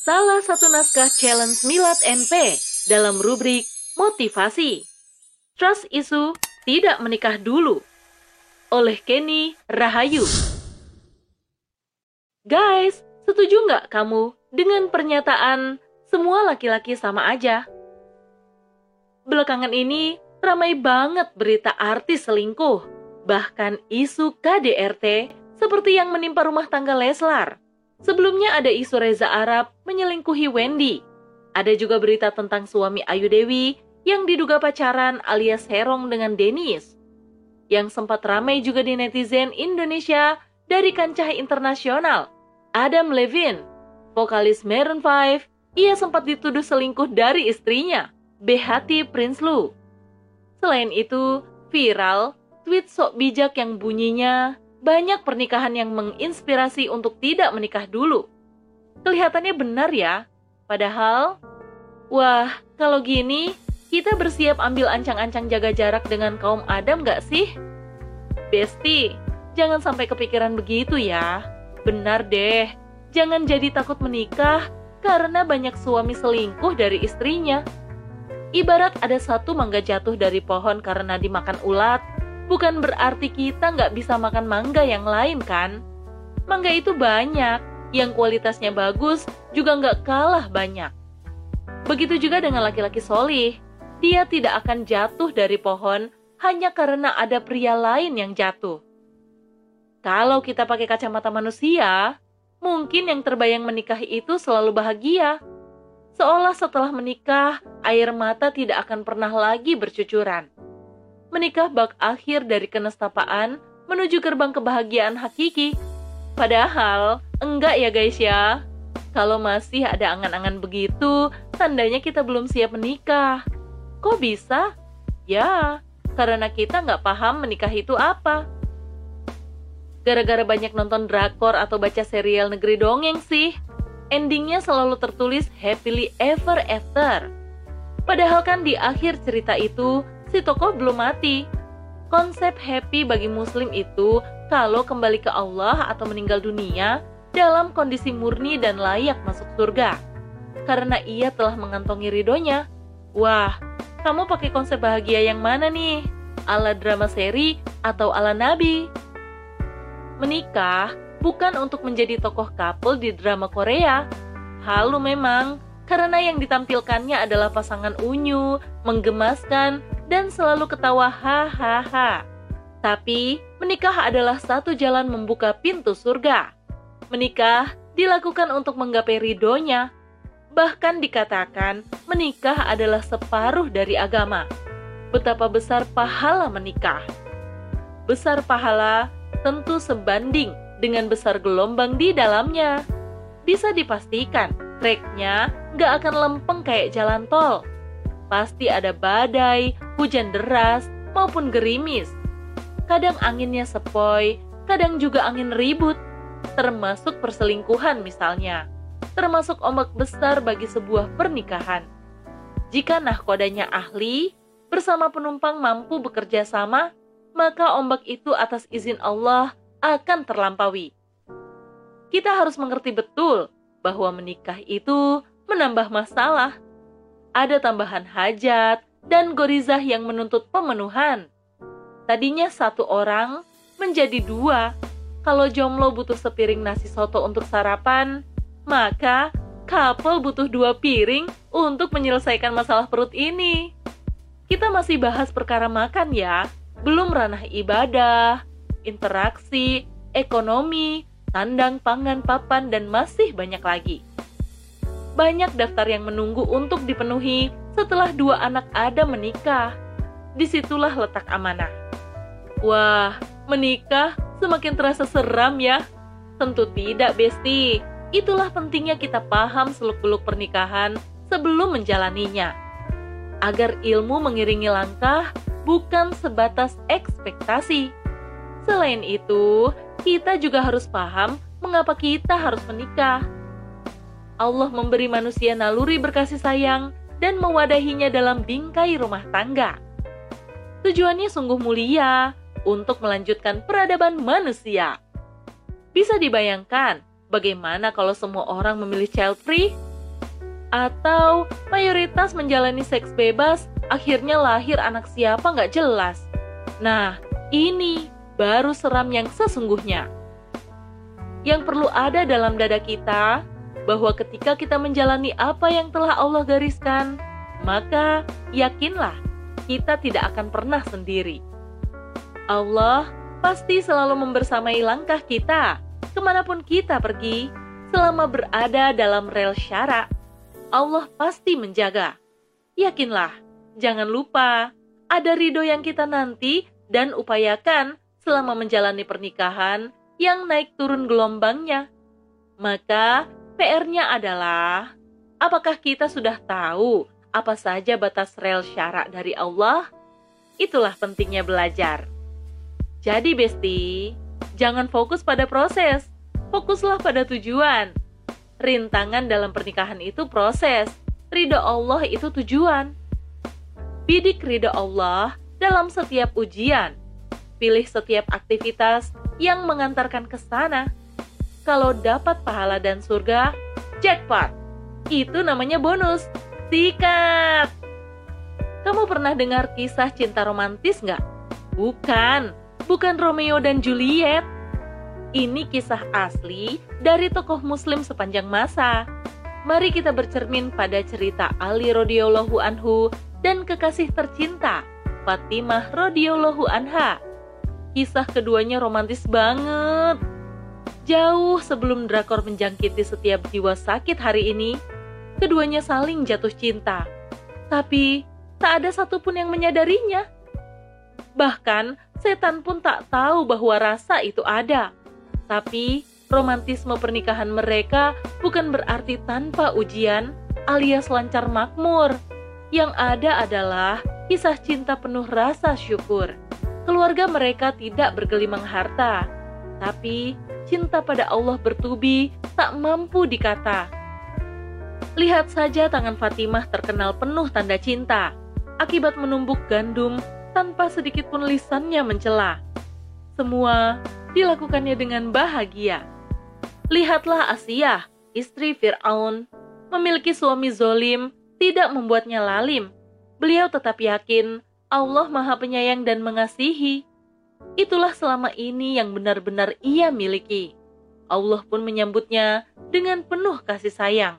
salah satu naskah challenge Milad NP dalam rubrik motivasi. Trust isu tidak menikah dulu oleh Kenny Rahayu. Guys, setuju nggak kamu dengan pernyataan semua laki-laki sama aja? Belakangan ini ramai banget berita artis selingkuh, bahkan isu KDRT seperti yang menimpa rumah tangga Leslar. Sebelumnya ada isu Reza Arab menyelingkuhi Wendy. Ada juga berita tentang suami Ayu Dewi yang diduga pacaran alias herong dengan Dennis. Yang sempat ramai juga di netizen Indonesia dari kancah internasional. Adam Levine, vokalis Maroon 5, ia sempat dituduh selingkuh dari istrinya, Behati Prince Lu. Selain itu, viral tweet sok bijak yang bunyinya banyak pernikahan yang menginspirasi untuk tidak menikah dulu. Kelihatannya benar ya, padahal, wah, kalau gini, kita bersiap ambil ancang-ancang jaga jarak dengan kaum Adam gak sih? Besti, jangan sampai kepikiran begitu ya. Benar deh, jangan jadi takut menikah karena banyak suami selingkuh dari istrinya. Ibarat ada satu mangga jatuh dari pohon karena dimakan ulat, bukan berarti kita nggak bisa makan mangga yang lain kan? Mangga itu banyak, yang kualitasnya bagus juga nggak kalah banyak. Begitu juga dengan laki-laki solih, dia tidak akan jatuh dari pohon hanya karena ada pria lain yang jatuh. Kalau kita pakai kacamata manusia, mungkin yang terbayang menikah itu selalu bahagia. Seolah setelah menikah, air mata tidak akan pernah lagi bercucuran menikah bak akhir dari kenestapaan menuju gerbang kebahagiaan hakiki. Padahal, enggak ya guys ya. Kalau masih ada angan-angan begitu, tandanya kita belum siap menikah. Kok bisa? Ya, karena kita nggak paham menikah itu apa. Gara-gara banyak nonton drakor atau baca serial negeri dongeng sih, endingnya selalu tertulis happily ever after. Padahal kan di akhir cerita itu, si tokoh belum mati. Konsep happy bagi muslim itu kalau kembali ke Allah atau meninggal dunia dalam kondisi murni dan layak masuk surga. Karena ia telah mengantongi ridhonya. Wah, kamu pakai konsep bahagia yang mana nih? Ala drama seri atau ala nabi? Menikah bukan untuk menjadi tokoh couple di drama Korea. Halu memang, karena yang ditampilkannya adalah pasangan unyu, menggemaskan, dan selalu ketawa hahaha. Tapi, menikah adalah satu jalan membuka pintu surga. Menikah dilakukan untuk menggapai ridhonya. Bahkan dikatakan, menikah adalah separuh dari agama. Betapa besar pahala menikah. Besar pahala tentu sebanding dengan besar gelombang di dalamnya. Bisa dipastikan, treknya nggak akan lempeng kayak jalan tol pasti ada badai, hujan deras, maupun gerimis. Kadang anginnya sepoi, kadang juga angin ribut, termasuk perselingkuhan misalnya, termasuk ombak besar bagi sebuah pernikahan. Jika nahkodanya ahli, bersama penumpang mampu bekerja sama, maka ombak itu atas izin Allah akan terlampaui. Kita harus mengerti betul bahwa menikah itu menambah masalah ada tambahan hajat, dan gorizah yang menuntut pemenuhan. Tadinya satu orang menjadi dua. Kalau jomblo butuh sepiring nasi soto untuk sarapan, maka couple butuh dua piring untuk menyelesaikan masalah perut ini. Kita masih bahas perkara makan ya, belum ranah ibadah, interaksi, ekonomi, tandang, pangan, papan, dan masih banyak lagi banyak daftar yang menunggu untuk dipenuhi setelah dua anak Adam menikah. Di situlah letak amanah. Wah, menikah semakin terasa seram ya? Tentu tidak, Besti. Itulah pentingnya kita paham seluk-beluk pernikahan sebelum menjalaninya. Agar ilmu mengiringi langkah bukan sebatas ekspektasi. Selain itu, kita juga harus paham mengapa kita harus menikah Allah memberi manusia naluri berkasih sayang dan mewadahinya dalam bingkai rumah tangga. Tujuannya sungguh mulia untuk melanjutkan peradaban manusia. Bisa dibayangkan bagaimana kalau semua orang memilih child free? Atau mayoritas menjalani seks bebas, akhirnya lahir anak siapa nggak jelas. Nah, ini baru seram yang sesungguhnya. Yang perlu ada dalam dada kita, bahwa ketika kita menjalani apa yang telah Allah gariskan, maka yakinlah kita tidak akan pernah sendiri. Allah pasti selalu membersamai langkah kita, ke mana pun kita pergi, selama berada dalam rel syara. Allah pasti menjaga. Yakinlah, jangan lupa, ada ridho yang kita nanti dan upayakan selama menjalani pernikahan yang naik turun gelombangnya. Maka PR-nya adalah, apakah kita sudah tahu apa saja batas rel syarak dari Allah? Itulah pentingnya belajar. Jadi Besti, jangan fokus pada proses, fokuslah pada tujuan. Rintangan dalam pernikahan itu proses, ridho Allah itu tujuan. Bidik ridho Allah dalam setiap ujian. Pilih setiap aktivitas yang mengantarkan ke sana. Kalau dapat pahala dan surga, jackpot. Itu namanya bonus. Sikat! Kamu pernah dengar kisah cinta romantis nggak? Bukan, bukan Romeo dan Juliet. Ini kisah asli dari tokoh muslim sepanjang masa. Mari kita bercermin pada cerita Ali radhiyallahu anhu dan kekasih tercinta Fatimah radhiyallahu anha Kisah keduanya romantis banget. Jauh sebelum drakor menjangkiti setiap jiwa sakit hari ini, keduanya saling jatuh cinta. Tapi tak ada satupun yang menyadarinya. Bahkan setan pun tak tahu bahwa rasa itu ada. Tapi romantisme pernikahan mereka bukan berarti tanpa ujian alias lancar makmur. Yang ada adalah kisah cinta penuh rasa syukur keluarga mereka tidak bergelimang harta, tapi cinta pada Allah bertubi tak mampu dikata. Lihat saja tangan Fatimah terkenal penuh tanda cinta, akibat menumbuk gandum tanpa sedikit pun lisannya mencela. Semua dilakukannya dengan bahagia. Lihatlah Asia, istri Fir'aun, memiliki suami zolim tidak membuatnya lalim. Beliau tetap yakin Allah Maha Penyayang dan Mengasihi. Itulah selama ini yang benar-benar ia miliki. Allah pun menyambutnya dengan penuh kasih sayang.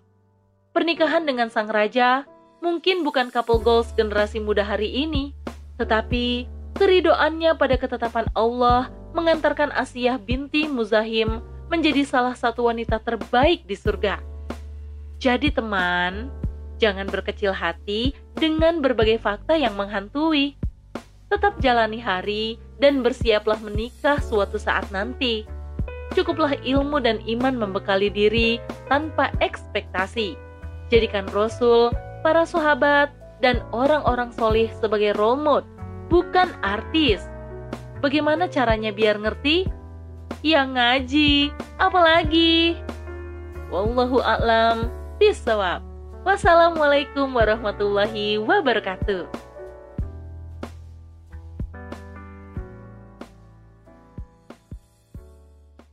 Pernikahan dengan sang raja mungkin bukan couple goals generasi muda hari ini, tetapi keridoannya pada ketetapan Allah mengantarkan Asiyah binti Muzahim menjadi salah satu wanita terbaik di surga. Jadi teman, Jangan berkecil hati dengan berbagai fakta yang menghantui. Tetap jalani hari dan bersiaplah menikah suatu saat nanti. Cukuplah ilmu dan iman membekali diri tanpa ekspektasi. Jadikan Rasul, para sahabat, dan orang-orang solih sebagai role model, bukan artis. Bagaimana caranya biar ngerti? Ya ngaji, apalagi. Wallahu a'lam bisawab. Wassalamualaikum warahmatullahi wabarakatuh.